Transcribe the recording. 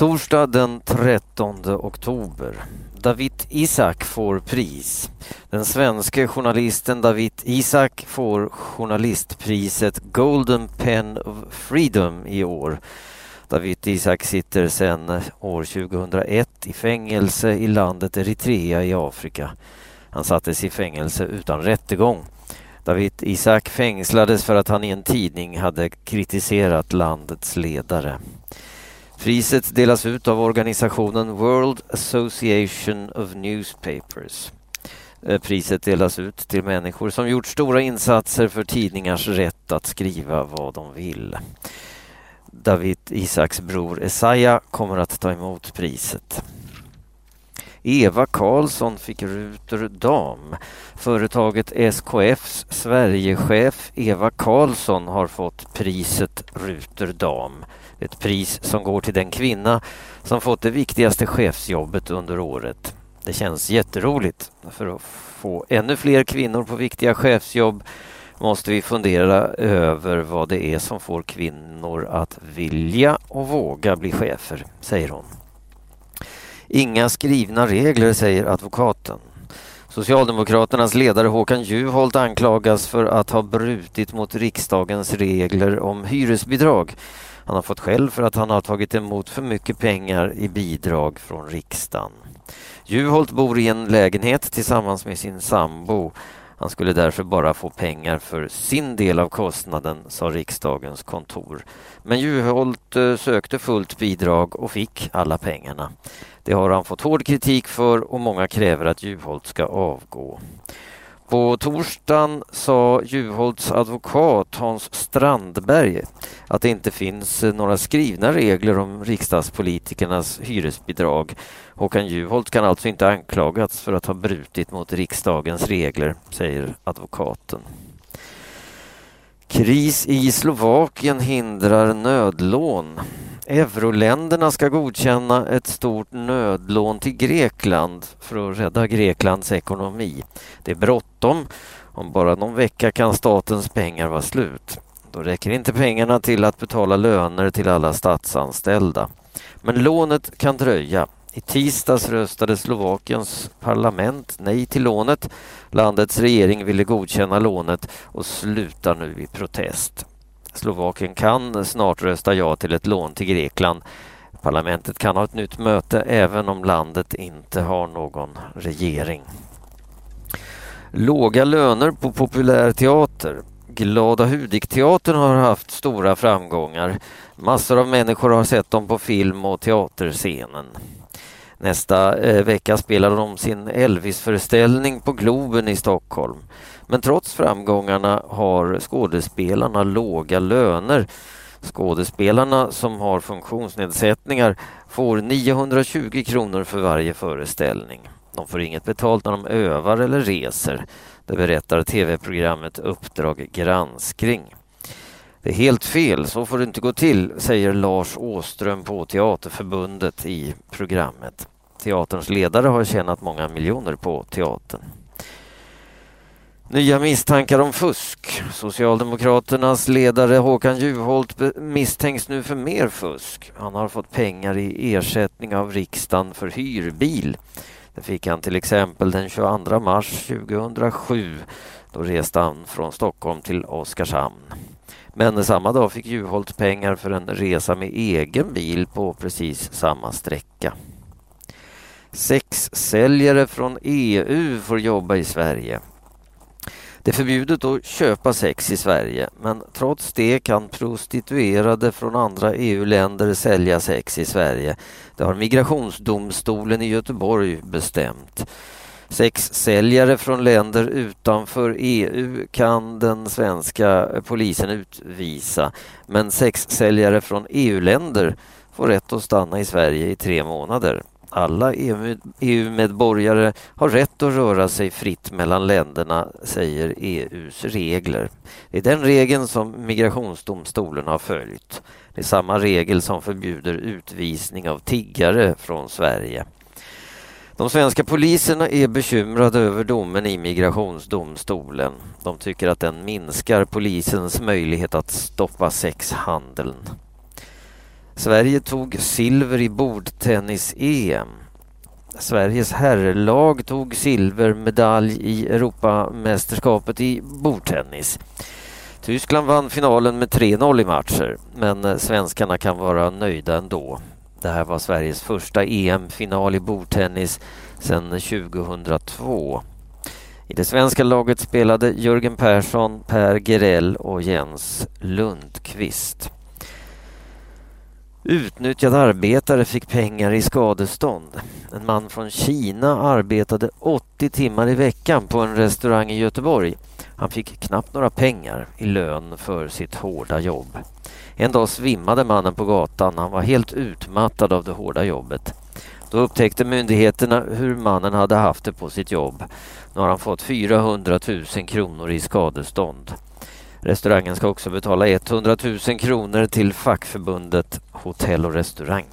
Torsdag den 13 oktober. David Isak får pris. Den svenske journalisten David Isak får journalistpriset Golden Pen of Freedom i år. David Isak sitter sedan år 2001 i fängelse i landet Eritrea i Afrika. Han sattes i fängelse utan rättegång. David Isak fängslades för att han i en tidning hade kritiserat landets ledare. Priset delas ut av organisationen World Association of Newspapers. Eh, priset delas ut till människor som gjort stora insatser för tidningars rätt att skriva vad de vill. David Isaks bror Esaya kommer att ta emot priset. Eva Karlsson fick Ruter Dam. Företaget SKFs Sverigechef Eva Karlsson har fått priset Ruter Dam. Ett pris som går till den kvinna som fått det viktigaste chefsjobbet under året. Det känns jätteroligt. För att få ännu fler kvinnor på viktiga chefsjobb måste vi fundera över vad det är som får kvinnor att vilja och våga bli chefer, säger hon. Inga skrivna regler, säger advokaten. Socialdemokraternas ledare Håkan Juholt anklagas för att ha brutit mot riksdagens regler om hyresbidrag. Han har fått skäll för att han har tagit emot för mycket pengar i bidrag från riksdagen. Juholt bor i en lägenhet tillsammans med sin sambo. Han skulle därför bara få pengar för sin del av kostnaden, sa riksdagens kontor. Men Juholt eh, sökte fullt bidrag och fick alla pengarna. Det har han fått hård kritik för och många kräver att Juholt ska avgå. På torsdagen sa Juholts advokat Hans Strandberg att det inte finns eh, några skrivna regler om riksdagspolitikernas hyresbidrag. Håkan Juholt kan alltså inte anklagats för att ha brutit mot riksdagens regler, säger advokaten. Kris i Slovakien hindrar nödlån. Euroländerna ska godkänna ett stort nödlån till Grekland för att rädda Greklands ekonomi. Det är bråttom. Om bara någon vecka kan statens pengar vara slut. Då räcker inte pengarna till att betala löner till alla statsanställda. Men lånet kan dröja. I tisdags röstade Slovakiens parlament nej till lånet. Landets regering ville godkänna lånet och slutar nu i protest. Slovakien kan snart rösta ja till ett lån till Grekland. Parlamentet kan ha ett nytt möte även om landet inte har någon regering. Låga löner på populärteater. Glada Hudik-teatern har haft stora framgångar. Massor av människor har sett dem på film och teaterscenen. Nästa eh, vecka spelar de sin Elvis-föreställning på Globen i Stockholm. Men trots framgångarna har skådespelarna låga löner. Skådespelarna som har funktionsnedsättningar får 920 kronor för varje föreställning. De får inget betalt när de övar eller reser. Det berättar tv-programmet Uppdrag granskning. Det är helt fel, så får det inte gå till, säger Lars Åström på Teaterförbundet i programmet. Teaterns ledare har tjänat många miljoner på teatern. Nya misstankar om fusk. Socialdemokraternas ledare Håkan Juholt misstänks nu för mer fusk. Han har fått pengar i ersättning av riksdagen för hyrbil. Det fick han till exempel den 22 mars 2007. Då reste han från Stockholm till Oskarshamn. Men samma dag fick Juholt pengar för en resa med egen bil på precis samma sträcka. Sexsäljare från EU får jobba i Sverige. Det är förbjudet att köpa sex i Sverige men trots det kan prostituerade från andra EU-länder sälja sex i Sverige. Det har Migrationsdomstolen i Göteborg bestämt. Sexsäljare från länder utanför EU kan den svenska polisen utvisa men sexsäljare från EU-länder får rätt att stanna i Sverige i tre månader. Alla EU-medborgare har rätt att röra sig fritt mellan länderna, säger EUs regler. Det är den regeln som migrationsdomstolen har följt. Det är samma regel som förbjuder utvisning av tiggare från Sverige. De svenska poliserna är bekymrade över domen i migrationsdomstolen. De tycker att den minskar polisens möjlighet att stoppa sexhandeln. Sverige tog silver i bordtennis-EM. Sveriges herrlag tog silvermedalj i Europamästerskapet i bordtennis. Tyskland vann finalen med 3-0 i matcher, men svenskarna kan vara nöjda ändå. Det här var Sveriges första EM-final i bordtennis sedan 2002. I det svenska laget spelade Jörgen Persson, Per Gerell och Jens Lundqvist. Utnyttjad arbetare fick pengar i skadestånd. En man från Kina arbetade 80 timmar i veckan på en restaurang i Göteborg. Han fick knappt några pengar i lön för sitt hårda jobb. En dag svimmade mannen på gatan. Han var helt utmattad av det hårda jobbet. Då upptäckte myndigheterna hur mannen hade haft det på sitt jobb. Nu har han fått 400 000 kronor i skadestånd. Restaurangen ska också betala 100 000 kronor till fackförbundet Hotell och restaurang.